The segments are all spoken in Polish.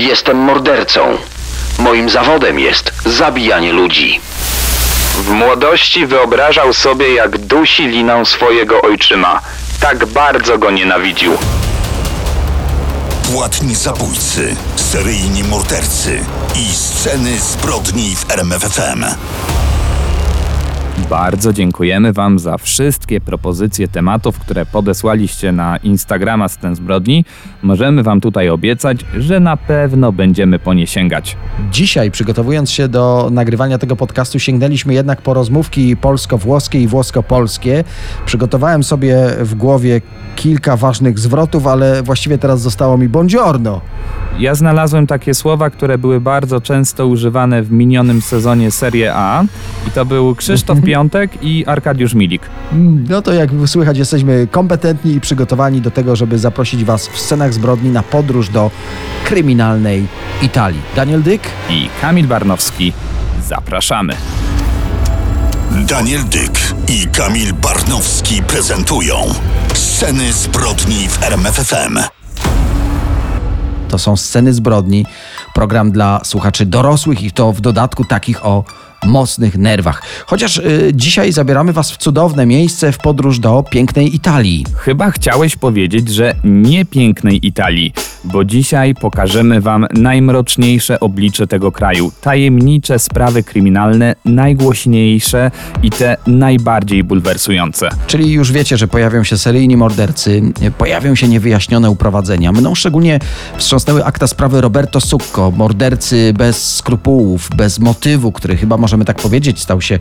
Jestem mordercą. Moim zawodem jest zabijanie ludzi. W młodości wyobrażał sobie, jak dusi liną swojego ojczyma. Tak bardzo go nienawidził. Płatni zabójcy, seryjni mordercy i sceny zbrodni w RMFFM. Bardzo dziękujemy Wam za wszystkie propozycje tematów, które podesłaliście na Instagrama Scen Zbrodni. Możemy Wam tutaj obiecać, że na pewno będziemy po nie sięgać. Dzisiaj, przygotowując się do nagrywania tego podcastu, sięgnęliśmy jednak po rozmówki polsko-włoskie i włosko-polskie. Przygotowałem sobie w głowie kilka ważnych zwrotów, ale właściwie teraz zostało mi buongiorno. Ja znalazłem takie słowa, które były bardzo często używane w minionym sezonie Serie A i to był Krzysztof Piątek i Arkadiusz Milik. Mm, No to jak słychać, jesteśmy kompetentni i przygotowani do tego, żeby zaprosić Was w scenach zbrodni na podróż do kryminalnej Italii. Daniel Dyk? I Kamil Barnowski. Zapraszamy. Daniel Dyk i Kamil Barnowski prezentują sceny zbrodni w RMFFM. To są sceny zbrodni, program dla słuchaczy dorosłych i to w dodatku takich o mocnych nerwach. Chociaż y, dzisiaj zabieramy Was w cudowne miejsce w podróż do pięknej Italii. Chyba chciałeś powiedzieć, że nie pięknej Italii, bo dzisiaj pokażemy Wam najmroczniejsze oblicze tego kraju, tajemnicze sprawy kryminalne, najgłośniejsze i te najbardziej bulwersujące. Czyli już wiecie, że pojawią się seryjni mordercy, pojawią się niewyjaśnione uprowadzenia. Mną szczególnie wstrząsnęły akta sprawy Roberto Succo, mordercy bez skrupułów, bez motywu, który chyba możemy tak powiedzieć stał się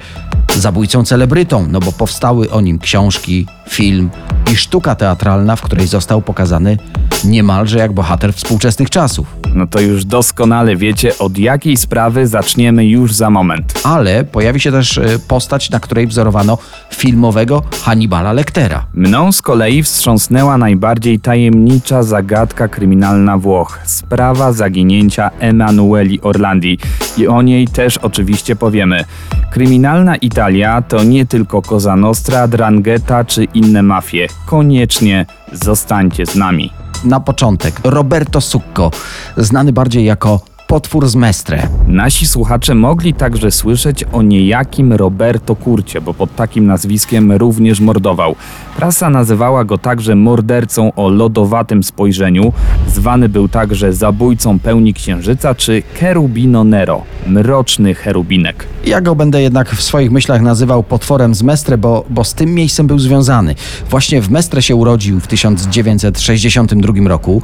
zabójcą celebrytą, no bo powstały o nim książki, film i sztuka teatralna, w której został pokazany niemalże jak bohater współczesnych czasów. No to już doskonale wiecie, od jakiej sprawy zaczniemy już za moment. Ale pojawi się też e, postać, na której wzorowano filmowego Hannibala Lectera. Mną z kolei wstrząsnęła najbardziej tajemnicza zagadka kryminalna Włoch. Sprawa zaginięcia Emanueli Orlandi. I o niej też oczywiście powiemy. Kryminalna Italia to nie tylko Cosa Nostra, Drangheta czy inne mafie. Koniecznie zostańcie z nami. Na początek Roberto Succo, znany bardziej jako potwór z Mestre. Nasi słuchacze mogli także słyszeć o niejakim Roberto Kurcie, bo pod takim nazwiskiem również mordował. Prasa nazywała go także mordercą o lodowatym spojrzeniu, zwany był także zabójcą pełni księżyca czy Cherubino Nero, mroczny cherubinek. Ja go będę jednak w swoich myślach nazywał potworem z Mestre, bo, bo z tym miejscem był związany. Właśnie w Mestre się urodził w 1962 roku.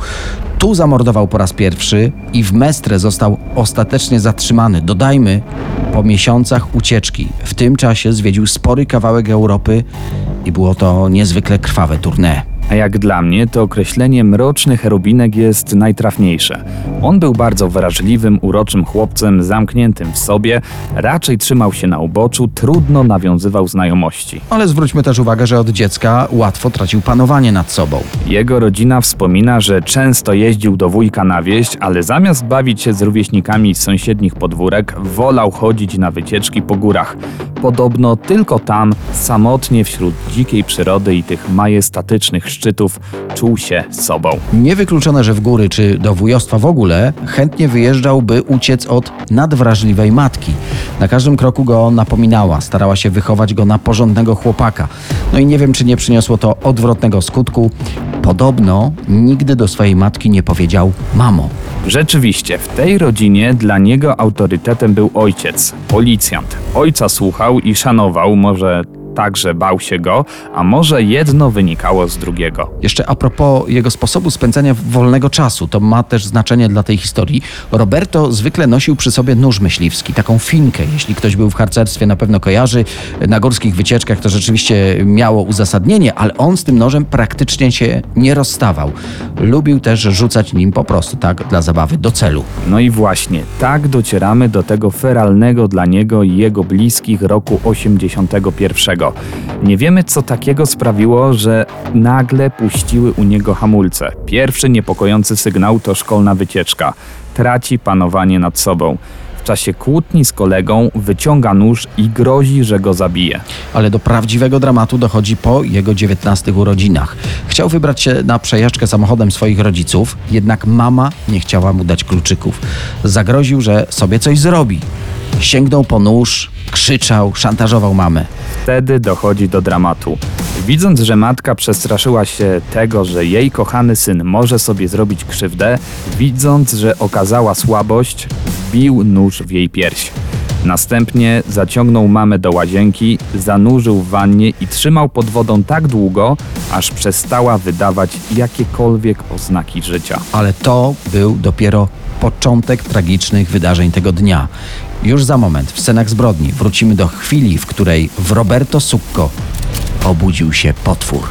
Tu zamordował po raz pierwszy i w Mestre został ostatecznie zatrzymany. Dodajmy, po miesiącach ucieczki. W tym czasie zwiedził spory kawałek Europy i było to niezwykle krwawe tournée. A jak dla mnie, to określenie mroczny cherubinek jest najtrafniejsze. On był bardzo wrażliwym, uroczym chłopcem, zamkniętym w sobie, raczej trzymał się na uboczu, trudno nawiązywał znajomości. Ale zwróćmy też uwagę, że od dziecka łatwo tracił panowanie nad sobą. Jego rodzina wspomina, że często jeździł do wujka na wieś, ale zamiast bawić się z rówieśnikami z sąsiednich podwórek, wolał chodzić na wycieczki po górach. Podobno tylko tam, samotnie wśród dzikiej przyrody i tych majestatycznych szczytów, czuł się sobą. Niewykluczone, że w góry czy do wujostwa w ogóle chętnie wyjeżdżał, by uciec od nadwrażliwej matki. Na każdym kroku go napominała, starała się wychować go na porządnego chłopaka. No i nie wiem, czy nie przyniosło to odwrotnego skutku. Podobno nigdy do swojej matki nie powiedział mamo. Rzeczywiście, w tej rodzinie dla niego autorytetem był ojciec, policjant. Ojca słuchał i szanował, może także bał się go, a może jedno wynikało z drugiego. Jeszcze a propos jego sposobu spędzania wolnego czasu, to ma też znaczenie dla tej historii. Roberto zwykle nosił przy sobie nóż myśliwski, taką finkę. Jeśli ktoś był w harcerstwie, na pewno kojarzy. Na górskich wycieczkach to rzeczywiście miało uzasadnienie, ale on z tym nożem praktycznie się nie rozstawał. Lubił też rzucać nim po prostu tak dla zabawy do celu. No i właśnie, tak docieramy do tego feralnego dla niego i jego bliskich roku 81. Nie wiemy, co takiego sprawiło, że nagle puściły u niego hamulce. Pierwszy niepokojący sygnał to szkolna wycieczka. Traci panowanie nad sobą. W czasie kłótni z kolegą wyciąga nóż i grozi, że go zabije. ale do prawdziwego dramatu dochodzi po jego 19 urodzinach. Chciał wybrać się na przejażdżkę samochodem swoich rodziców, jednak mama nie chciała mu dać kluczyków. Zagroził, że sobie coś zrobi. Sięgnął po nóż, krzyczał, szantażował mamę. Wtedy dochodzi do dramatu. Widząc, że matka przestraszyła się tego, że jej kochany syn może sobie zrobić krzywdę, widząc, że okazała słabość, wbił nóż w jej pierś. Następnie zaciągnął mamę do łazienki, zanurzył w wannie i trzymał pod wodą tak długo, aż przestała wydawać jakiekolwiek oznaki życia. Ale to był dopiero początek tragicznych wydarzeń tego dnia. Już za moment w scenach zbrodni wrócimy do chwili, w której w Roberto Succo obudził się potwór.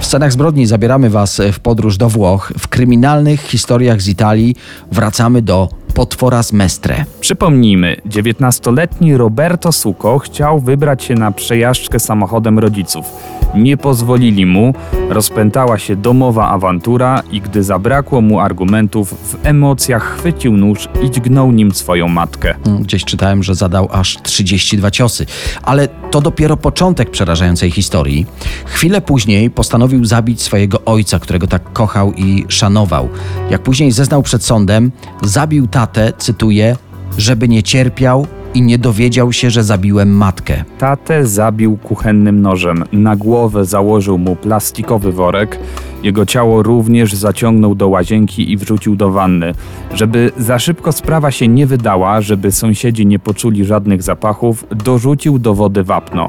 W scenach zbrodni zabieramy Was w podróż do Włoch. W kryminalnych historiach z Italii wracamy do potwora z Mestre. Przypomnijmy, 19-letni Roberto Suco chciał wybrać się na przejażdżkę samochodem rodziców. Nie pozwolili mu, rozpętała się domowa awantura i gdy zabrakło mu argumentów, w emocjach chwycił nóż i dźgnął nim swoją matkę. Gdzieś czytałem, że zadał aż 32 ciosy. Ale to dopiero początek przerażającej historii. Chwilę później postanowił zabić swojego ojca, którego tak kochał i szanował. Jak później zeznał przed sądem, zabił tatę, cytuję, żeby nie cierpiał i nie dowiedział się, że zabiłem matkę. Tatę zabił kuchennym nożem, na głowę założył mu plastikowy worek, jego ciało również zaciągnął do łazienki i wrzucił do wanny. Żeby za szybko sprawa się nie wydała, żeby sąsiedzi nie poczuli żadnych zapachów, dorzucił do wody wapno.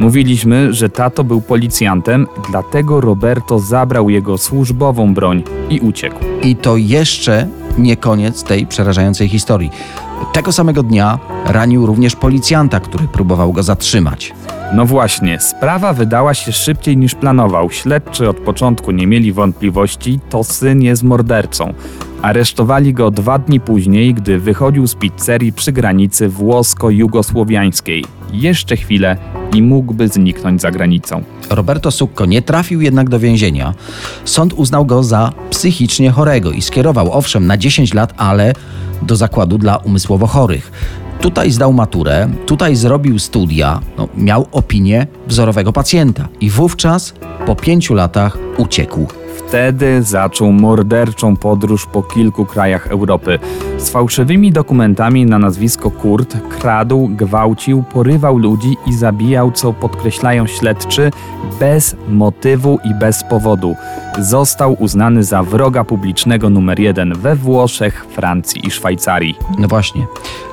Mówiliśmy, że tato był policjantem, dlatego Roberto zabrał jego służbową broń i uciekł. I to jeszcze nie koniec tej przerażającej historii. Tego samego dnia ranił również policjanta, który próbował go zatrzymać. No właśnie, sprawa wydała się szybciej niż planował. Śledczy od początku nie mieli wątpliwości, to syn jest mordercą. Aresztowali go dwa dni później, gdy wychodził z pizzerii przy granicy włosko-jugosłowiańskiej. Jeszcze chwilę i mógłby zniknąć za granicą. Roberto Succo nie trafił jednak do więzienia. Sąd uznał go za psychicznie chorego i skierował owszem na 10 lat, ale do zakładu dla umysłowo chorych. Tutaj zdał maturę, tutaj zrobił studia, no, miał opinię wzorowego pacjenta i wówczas po pięciu latach uciekł. Wtedy zaczął morderczą podróż po kilku krajach Europy. Z fałszywymi dokumentami na nazwisko Kurt kradł, gwałcił, porywał ludzi i zabijał, co podkreślają śledczy, bez motywu i bez powodu. Został uznany za wroga publicznego numer jeden we Włoszech, Francji i Szwajcarii. No właśnie.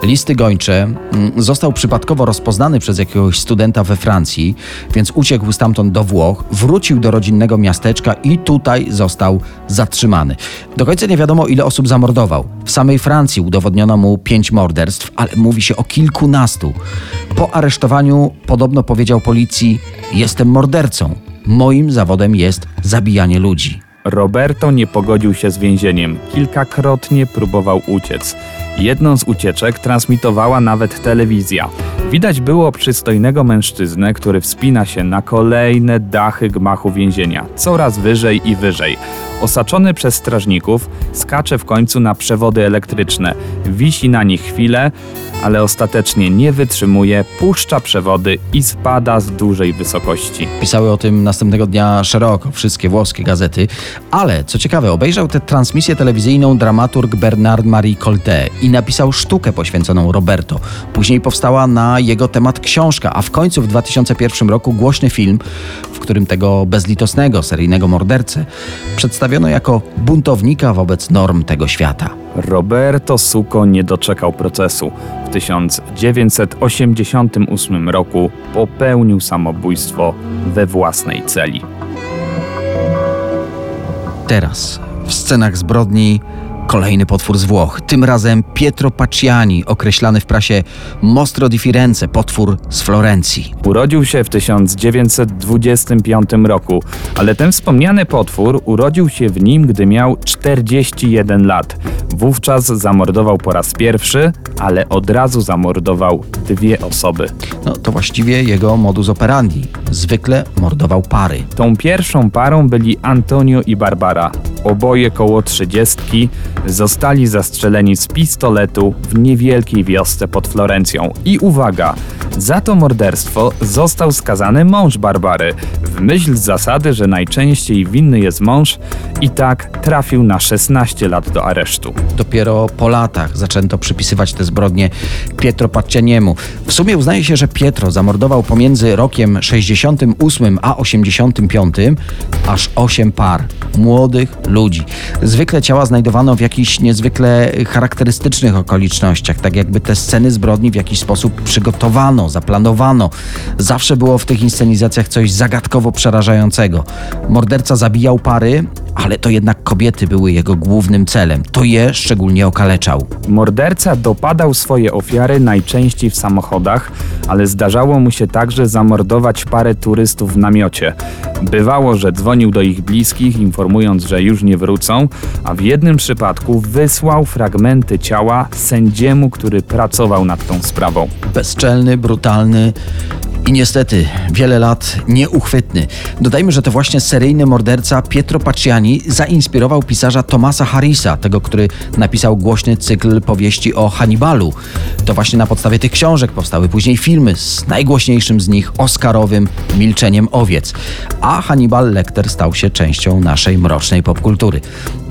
Listy gończe mm, został przypadkowo rozpoznany przez jakiegoś studenta we Francji, więc uciekł stamtąd do Włoch, wrócił do rodzinnego miasteczka i tutaj został zatrzymany. Do końca nie wiadomo, ile osób zamordował. W samej Francji udowodniono mu pięć morderstw, ale mówi się o kilkunastu. Po aresztowaniu podobno powiedział policji: Jestem mordercą. Moim zawodem jest zabijanie ludzi. Roberto nie pogodził się z więzieniem. Kilkakrotnie próbował uciec. Jedną z ucieczek transmitowała nawet telewizja. Widać było przystojnego mężczyznę, który wspina się na kolejne dachy gmachu więzienia, coraz wyżej i wyżej. Osaczony przez strażników, skacze w końcu na przewody elektryczne. wisi na nich chwilę, ale ostatecznie nie wytrzymuje, puszcza przewody i spada z dużej wysokości. Pisały o tym następnego dnia szeroko wszystkie włoskie gazety, ale co ciekawe, obejrzał tę transmisję telewizyjną dramaturg Bernard Marie Colté i napisał sztukę poświęconą Roberto. Później powstała na jego temat książka, a w końcu w 2001 roku głośny film, w którym tego bezlitosnego seryjnego mordercę przedstawiono jako buntownika wobec norm tego świata. Roberto Suco nie doczekał procesu. W 1988 roku popełnił samobójstwo we własnej celi. Teraz w scenach zbrodni kolejny potwór z Włoch. Tym razem Pietro Pacciani, określany w prasie Mostro di Firenze, potwór z Florencji. Urodził się w 1925 roku, ale ten wspomniany potwór urodził się w nim, gdy miał 41 lat. Wówczas zamordował po raz pierwszy, ale od razu zamordował dwie osoby. No to właściwie jego modus operandi. Zwykle mordował pary. Tą pierwszą parą byli Antonio i Barbara. Oboje koło trzydziestki zostali zastrzeleni z pistoletu w niewielkiej wiosce pod Florencją. I uwaga, za to morderstwo został skazany mąż Barbary. W myśl zasady, że najczęściej winny jest mąż, i tak trafił na 16 lat do aresztu. Dopiero po latach zaczęto przypisywać te zbrodnie Pietro Paccianiemu. W sumie uznaje się, że Pietro zamordował pomiędzy rokiem 68 a 85 aż 8 par młodych ludzi. Zwykle ciała znajdowano w jakichś niezwykle charakterystycznych okolicznościach, tak jakby te sceny zbrodni w jakiś sposób przygotowano, zaplanowano. Zawsze było w tych inscenizacjach coś zagadkowo przerażającego. Morderca zabijał pary, ale to jednak kobiety były jego głównym celem. To je szczególnie okaleczał. Morderca dopadał swoje ofiary najczęściej w samochodach, ale zdarzało mu się także zamordować parę turystów w namiocie. Bywało, że dzwonił do ich bliskich, informując, że już nie wrócą, a w jednym przypadku wysłał fragmenty ciała sędziemu, który pracował nad tą sprawą. Bezczelny, brutalny i niestety wiele lat nieuchwytny. Dodajmy, że to właśnie seryjny morderca Pietro Pacciani zainspirował pisarza Tomasa Harrisa, tego, który napisał głośny cykl powieści o Hannibalu. To właśnie na podstawie tych książek powstały później filmy z najgłośniejszym z nich Oscarowym Milczeniem Owiec. A Hannibal Lecter stał się częścią naszej mrocznej popkultury.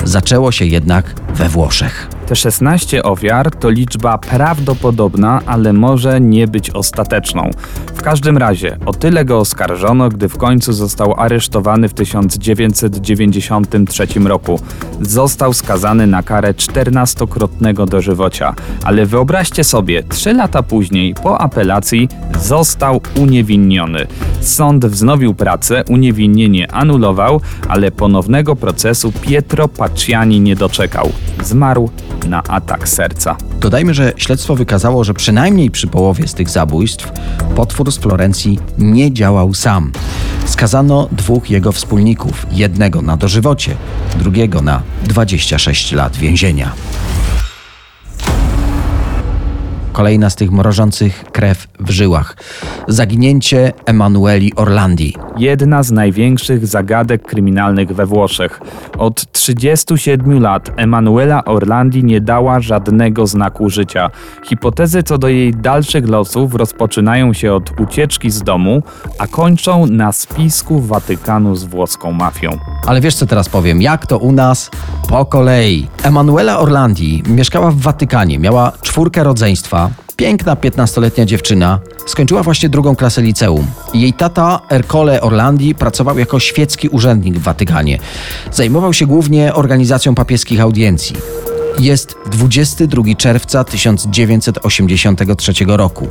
Zaczęło się jednak we Włoszech. Te 16 ofiar to liczba prawdopodobna, ale może nie być ostateczną. W każdym razie o tyle go oskarżono, gdy w końcu został aresztowany w 1993 roku. Został skazany na karę 14-krotnego dożywocia, ale wyobraźcie sobie, 3 lata później, po apelacji, został uniewinniony. Sąd wznowił pracę, uniewinnienie anulował, ale ponownego procesu Pietro Pacciani nie doczekał. Zmarł na atak serca. Dodajmy, że śledztwo wykazało, że przynajmniej przy połowie z tych zabójstw potwór z Florencji nie działał sam. Skazano dwóch jego wspólników, jednego na dożywocie, drugiego na 26 lat więzienia. Kolejna z tych mrożących krew w żyłach. Zaginięcie Emanueli Orlandi. Jedna z największych zagadek kryminalnych we Włoszech. Od 37 lat Emanuela Orlandi nie dała żadnego znaku życia. Hipotezy co do jej dalszych losów rozpoczynają się od ucieczki z domu, a kończą na spisku Watykanu z włoską mafią. Ale wiesz co teraz powiem? Jak to u nas? Po kolei. Emanuela Orlandi mieszkała w Watykanie, miała czwórkę rodzeństwa. Piękna 15-letnia dziewczyna. Skończyła właśnie drugą klasę liceum. Jej tata Ercole Orlandi pracował jako świecki urzędnik w Watykanie. Zajmował się głównie organizacją papieskich audiencji. Jest 22 czerwca 1983 roku.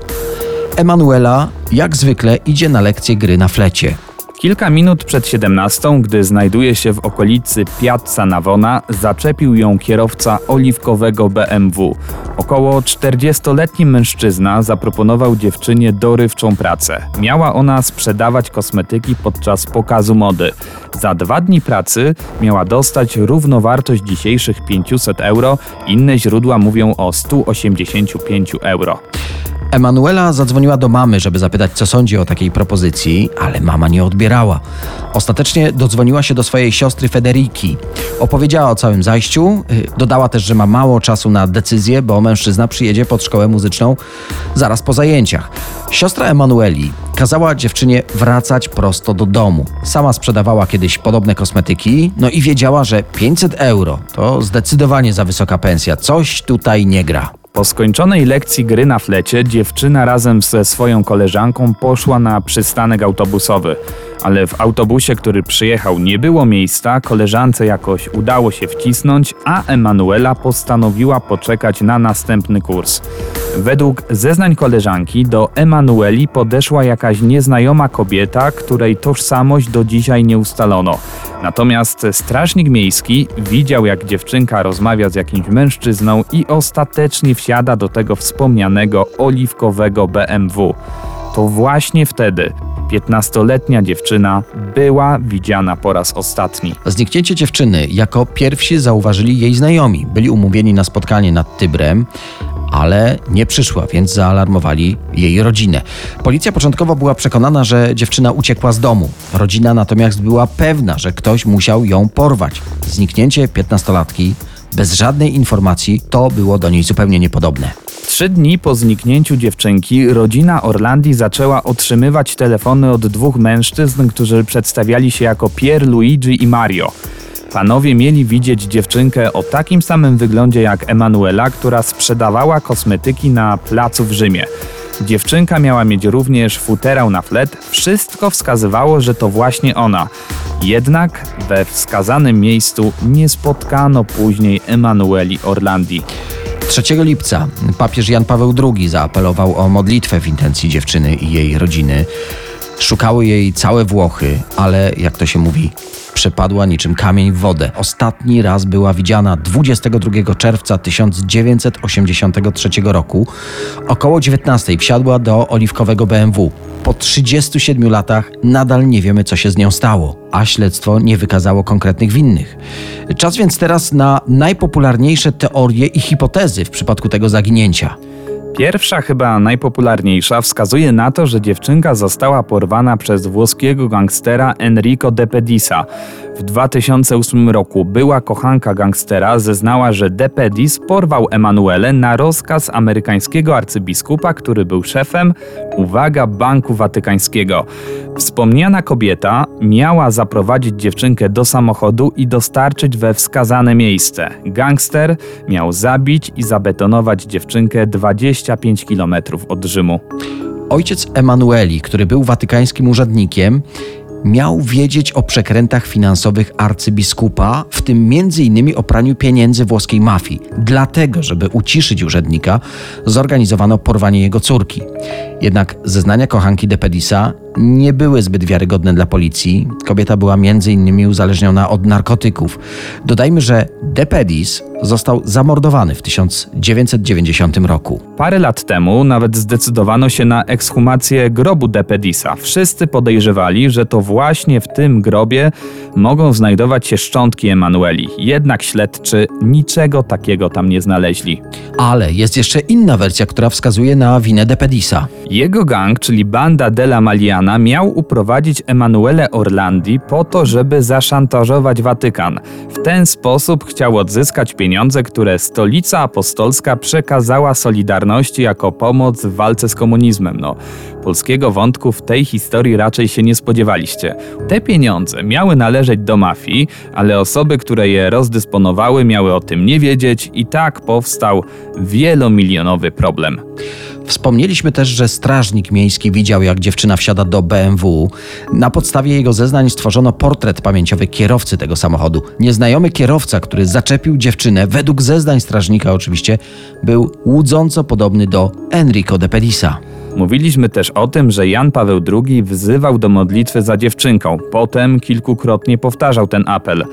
Emanuela, jak zwykle, idzie na lekcję gry na flecie. Kilka minut przed 17, gdy znajduje się w okolicy Piazza Navona, zaczepił ją kierowca oliwkowego BMW. Około 40-letni mężczyzna zaproponował dziewczynie dorywczą pracę. Miała ona sprzedawać kosmetyki podczas pokazu mody. Za dwa dni pracy miała dostać równowartość dzisiejszych 500 euro, inne źródła mówią o 185 euro. Emanuela zadzwoniła do mamy, żeby zapytać, co sądzi o takiej propozycji, ale mama nie odbierała. Ostatecznie dodzwoniła się do swojej siostry Federiki. Opowiedziała o całym zajściu, y, dodała też, że ma mało czasu na decyzję, bo mężczyzna przyjedzie pod szkołę muzyczną zaraz po zajęciach. Siostra Emanueli kazała dziewczynie wracać prosto do domu. Sama sprzedawała kiedyś podobne kosmetyki, no i wiedziała, że 500 euro to zdecydowanie za wysoka pensja. Coś tutaj nie gra. Po skończonej lekcji gry na flecie dziewczyna razem ze swoją koleżanką poszła na przystanek autobusowy. Ale w autobusie, który przyjechał, nie było miejsca, koleżance jakoś udało się wcisnąć, a Emanuela postanowiła poczekać na następny kurs. Według zeznań koleżanki do Emanueli podeszła jakaś nieznajoma kobieta, której tożsamość do dzisiaj nie ustalono. Natomiast strażnik miejski widział, jak dziewczynka rozmawia z jakimś mężczyzną i ostatecznie wsiada do tego wspomnianego oliwkowego BMW. To właśnie wtedy 15-letnia dziewczyna była widziana po raz ostatni. Zniknięcie dziewczyny jako pierwsi zauważyli jej znajomi. Byli umówieni na spotkanie nad Tybrem, ale nie przyszła, więc zaalarmowali jej rodzinę. Policja początkowo była przekonana, że dziewczyna uciekła z domu. Rodzina natomiast była pewna, że ktoś musiał ją porwać. Zniknięcie 15-latki bez żadnej informacji to było do niej zupełnie niepodobne. Trzy dni po zniknięciu dziewczynki rodzina Orlandi zaczęła otrzymywać telefony od dwóch mężczyzn, którzy przedstawiali się jako Pier, Luigi i Mario. Panowie mieli widzieć dziewczynkę o takim samym wyglądzie jak Emanuela, która sprzedawała kosmetyki na placu w Rzymie. Dziewczynka miała mieć również futerał na flet. Wszystko wskazywało, że to właśnie ona. Jednak we wskazanym miejscu nie spotkano później Emanueli Orlandi. 3 lipca papież Jan Paweł II zaapelował o modlitwę w intencji dziewczyny i jej rodziny. Szukały jej całe Włochy, ale jak to się mówi, przepadła niczym kamień w wodę. Ostatni raz była widziana 22 czerwca 1983 roku. Około 19 wsiadła do oliwkowego BMW. Po 37 latach nadal nie wiemy, co się z nią stało, a śledztwo nie wykazało konkretnych winnych. Czas więc teraz na najpopularniejsze teorie i hipotezy w przypadku tego zaginięcia. Pierwsza, chyba najpopularniejsza, wskazuje na to, że dziewczynka została porwana przez włoskiego gangstera Enrico De Pedisa. W 2008 roku była kochanka gangstera zeznała, że De Pedis porwał Emanuelę na rozkaz amerykańskiego arcybiskupa, który był szefem, uwaga, Banku Watykańskiego. Wspomniana kobieta miała zaprowadzić dziewczynkę do samochodu i dostarczyć we wskazane miejsce. Gangster miał zabić i zabetonować dziewczynkę 25 km od Rzymu. Ojciec Emanueli, który był watykańskim urzędnikiem, miał wiedzieć o przekrętach finansowych arcybiskupa, w tym m.in. o praniu pieniędzy włoskiej mafii. Dlatego, żeby uciszyć urzędnika, zorganizowano porwanie jego córki. Jednak zeznania kochanki De Pedisa nie były zbyt wiarygodne dla policji. Kobieta była m.in. uzależniona od narkotyków. Dodajmy, że De Pedis został zamordowany w 1990 roku. Parę lat temu nawet zdecydowano się na ekshumację grobu De Pedisa. Wszyscy podejrzewali, że to właśnie w tym grobie mogą znajdować się szczątki Emanueli. Jednak śledczy niczego takiego tam nie znaleźli. Ale jest jeszcze inna wersja, która wskazuje na winę De Pedisa. Jego gang, czyli banda Della Maliana, miał uprowadzić Emanuele Orlandi po to, żeby zaszantażować Watykan. W ten sposób chciał odzyskać pieniądze, które stolica apostolska przekazała Solidarności jako pomoc w walce z komunizmem. No, polskiego wątku w tej historii raczej się nie spodziewaliście. Te pieniądze miały należeć do mafii, ale osoby, które je rozdysponowały, miały o tym nie wiedzieć i tak powstał wielomilionowy problem. Wspomnieliśmy też, że strażnik miejski widział, jak dziewczyna wsiada do BMW. Na podstawie jego zeznań stworzono portret pamięciowy kierowcy tego samochodu. Nieznajomy kierowca, który zaczepił dziewczynę, według zeznań strażnika oczywiście, był łudząco podobny do Enrico de Pedisa. Mówiliśmy też o tym, że Jan Paweł II wzywał do modlitwy za dziewczynką. Potem kilkukrotnie powtarzał ten apel.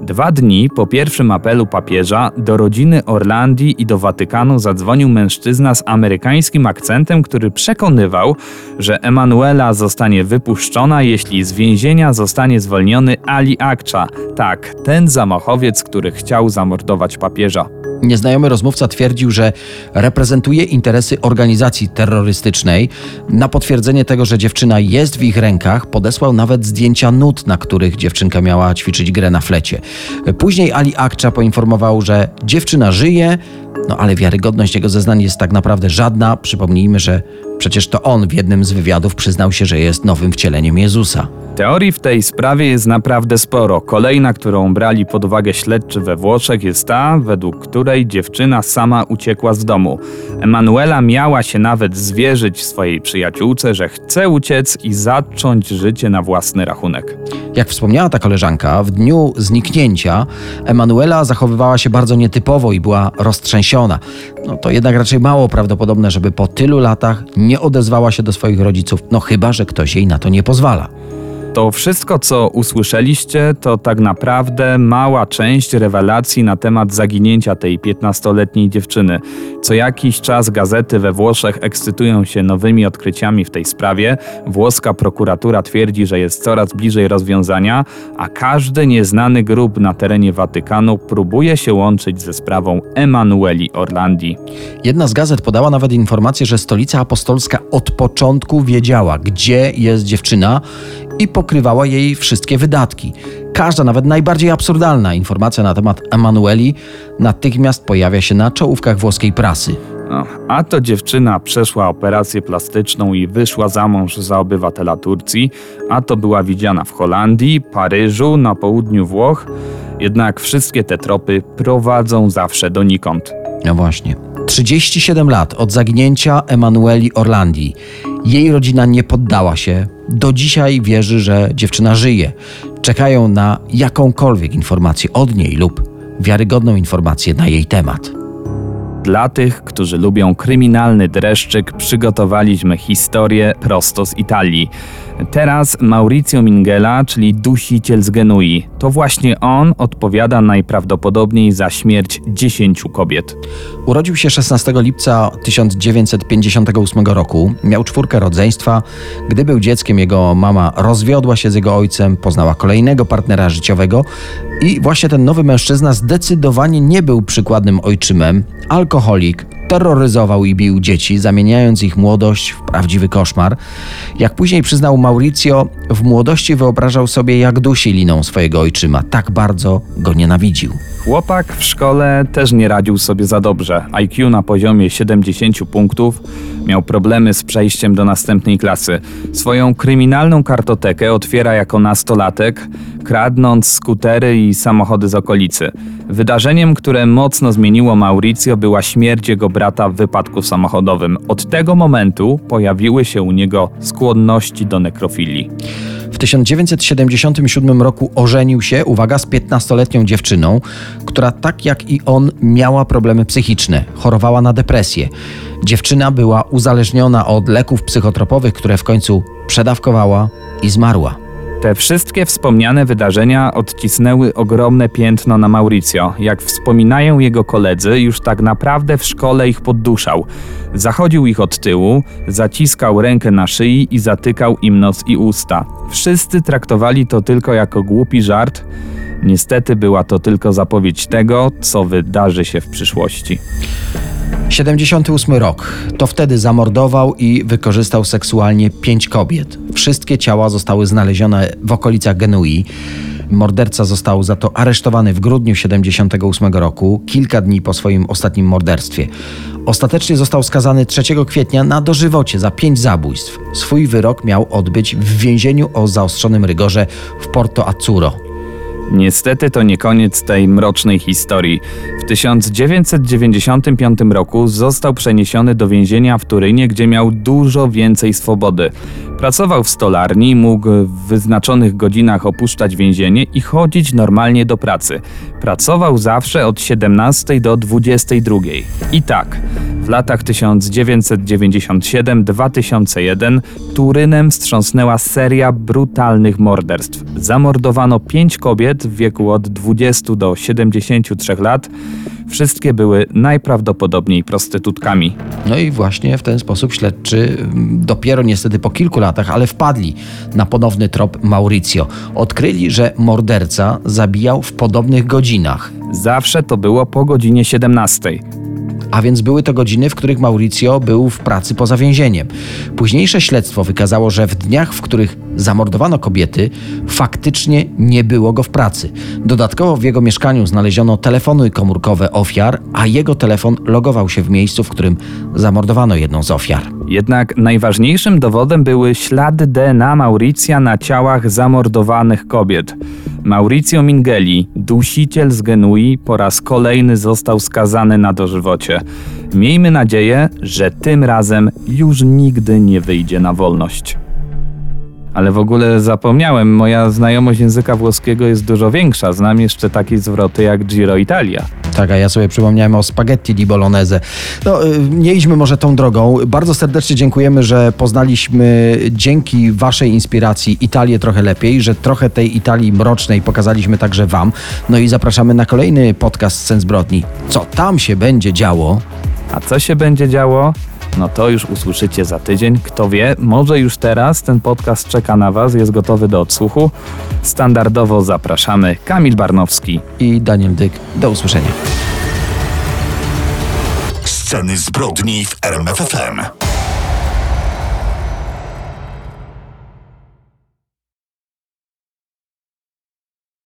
Dwa dni po pierwszym apelu papieża do rodziny Orlandii i do Watykanu zadzwonił mężczyzna z amerykańskim akcentem, który przekonywał, że Emanuela zostanie wypuszczona, jeśli z więzienia zostanie zwolniony Ali Akcza. Tak, ten zamachowiec, który chciał zamordować papieża. Nieznajomy rozmówca twierdził, że reprezentuje interesy organizacji terrorystycznej. Na potwierdzenie tego, że dziewczyna jest w ich rękach, podesłał nawet zdjęcia nut, na których dziewczynka miała ćwiczyć grę na flecie. Później Ali Akcza poinformował, że dziewczyna żyje, no ale wiarygodność jego zeznań jest tak naprawdę żadna. Przypomnijmy, że przecież to on w jednym z wywiadów przyznał się, że jest nowym wcieleniem Jezusa. Teorii w tej sprawie jest naprawdę sporo. Kolejna, którą brali pod uwagę śledczy we Włoszech, jest ta, według której dziewczyna sama uciekła z domu. Emanuela miała się nawet zwierzyć swojej przyjaciółce, że chce uciec i zacząć życie na własny rachunek. Jak wspomniała ta koleżanka, w dniu zniknięcia Emanuela zachowywała się bardzo nietypowo i była roztrzęsiona. No to jednak raczej mało prawdopodobne, żeby po tylu latach nie odezwała się do swoich rodziców, no chyba, że ktoś jej na to nie pozwala. To wszystko, co usłyszeliście, to tak naprawdę mała część rewelacji na temat zaginięcia tej 15-letniej dziewczyny. Co jakiś czas gazety we Włoszech ekscytują się nowymi odkryciami w tej sprawie. Włoska prokuratura twierdzi, że jest coraz bliżej rozwiązania, a każdy nieznany grób na terenie Watykanu próbuje się łączyć ze sprawą Emanueli Orlandi. Jedna z gazet podała nawet informację, że stolica apostolska od początku wiedziała, gdzie jest dziewczyna i pokrywała jej wszystkie wydatki. Każda, nawet najbardziej absurdalna informacja na temat Emanueli natychmiast pojawia się na czołówkach włoskiej prasy. No, a to dziewczyna przeszła operację plastyczną i wyszła za mąż za obywatela Turcji, a to była widziana w Holandii, Paryżu, na południu Włoch. Jednak wszystkie te tropy prowadzą zawsze donikąd. No właśnie. 37 lat od zaginięcia Emanueli Orlandii. Jej rodzina nie poddała się. Do dzisiaj wierzy, że dziewczyna żyje. Czekają na jakąkolwiek informację od niej lub wiarygodną informację na jej temat. Dla tych, którzy lubią kryminalny dreszczyk, przygotowaliśmy historię prosto z Italii. Teraz Maurizio Mingela, czyli dusiciel z Genui. To właśnie on odpowiada najprawdopodobniej za śmierć 10 kobiet. Urodził się 16 lipca 1958 roku. Miał czwórkę rodzeństwa. Gdy był dzieckiem, jego mama rozwiodła się z jego ojcem, poznała kolejnego partnera życiowego i właśnie ten nowy mężczyzna zdecydowanie nie był przykładnym ojczymem. Alkoholik, terroryzował i bił dzieci, zamieniając ich młodość w prawdziwy koszmar. Jak później przyznał Mauricio, w młodości wyobrażał sobie, jak dusi liną swojego ojczyma. Tak bardzo go nienawidził. Chłopak w szkole też nie radził sobie za dobrze. IQ na poziomie 70 punktów, miał problemy z przejściem do następnej klasy. Swoją kryminalną kartotekę otwiera jako nastolatek, kradnąc skutery i samochody z okolicy. Wydarzeniem, które mocno zmieniło Mauricio, była śmierć jego brata w wypadku samochodowym. Od tego momentu pojawiły się u niego skłonności do nekrofilii. W 1977 roku ożenił się, uwaga, z 15-letnią dziewczyną, która tak jak i on miała problemy psychiczne, chorowała na depresję. Dziewczyna była uzależniona od leków psychotropowych, które w końcu przedawkowała i zmarła. Te wszystkie wspomniane wydarzenia odcisnęły ogromne piętno na Mauricio. Jak wspominają jego koledzy, już tak naprawdę w szkole ich podduszał. Zachodził ich od tyłu, zaciskał rękę na szyi i zatykał im nos i usta. Wszyscy traktowali to tylko jako głupi żart. Niestety była to tylko zapowiedź tego, co wydarzy się w przyszłości. 78 rok. To wtedy zamordował i wykorzystał seksualnie pięć kobiet. Wszystkie ciała zostały znalezione w okolicach Genui. Morderca został za to aresztowany w grudniu 78 roku, kilka dni po swoim ostatnim morderstwie. Ostatecznie został skazany 3 kwietnia na dożywocie za pięć zabójstw. Swój wyrok miał odbyć w więzieniu o zaostrzonym rygorze w Porto Azzurro. Niestety to nie koniec tej mrocznej historii. W 1995 roku został przeniesiony do więzienia w Turynie, gdzie miał dużo więcej swobody. Pracował w stolarni, mógł w wyznaczonych godzinach opuszczać więzienie i chodzić normalnie do pracy. Pracował zawsze od 17 do 22. I tak, w latach 1997-2001 Turynem wstrząsnęła seria brutalnych morderstw. Zamordowano pięć kobiet w wieku od 20 do 73 lat. Wszystkie były najprawdopodobniej prostytutkami. No i właśnie w ten sposób śledczy mm, dopiero niestety po kilku latach, ale wpadli na ponowny trop Mauricio. Odkryli, że morderca zabijał w podobnych godzinach. Zawsze to było po godzinie 17. A więc były to godziny, w których Mauricio był w pracy poza więzieniem. Późniejsze śledztwo wykazało, że w dniach, w których zamordowano kobiety, faktycznie nie było go w pracy. Dodatkowo w jego mieszkaniu znaleziono telefony komórkowe ofiar, a jego telefon logował się w miejscu, w którym zamordowano jedną z ofiar. Jednak najważniejszym dowodem były ślady DNA Mauricja na ciałach zamordowanych kobiet. Mauricio Mingeli, dusiciel z Genui, po raz kolejny został skazany na dożywocie. Miejmy nadzieję, że tym razem już nigdy nie wyjdzie na wolność. Ale w ogóle zapomniałem, moja znajomość języka włoskiego jest dużo większa. Znam jeszcze takie zwroty jak Giro Italia. Tak, a ja sobie przypomniałem o spaghetti di bolognese. No, y, nie idźmy może tą drogą. Bardzo serdecznie dziękujemy, że poznaliśmy dzięki waszej inspiracji Italię trochę lepiej, że trochę tej Italii mrocznej pokazaliśmy także wam. No i zapraszamy na kolejny podcast Scen Zbrodni. Co tam się będzie działo? A co się będzie działo? No to już usłyszycie za tydzień. Kto wie, może już teraz ten podcast czeka na Was, jest gotowy do odsłuchu. Standardowo zapraszamy Kamil Barnowski. I Daniel Dyk. Do usłyszenia. Sceny zbrodni w RMFFM.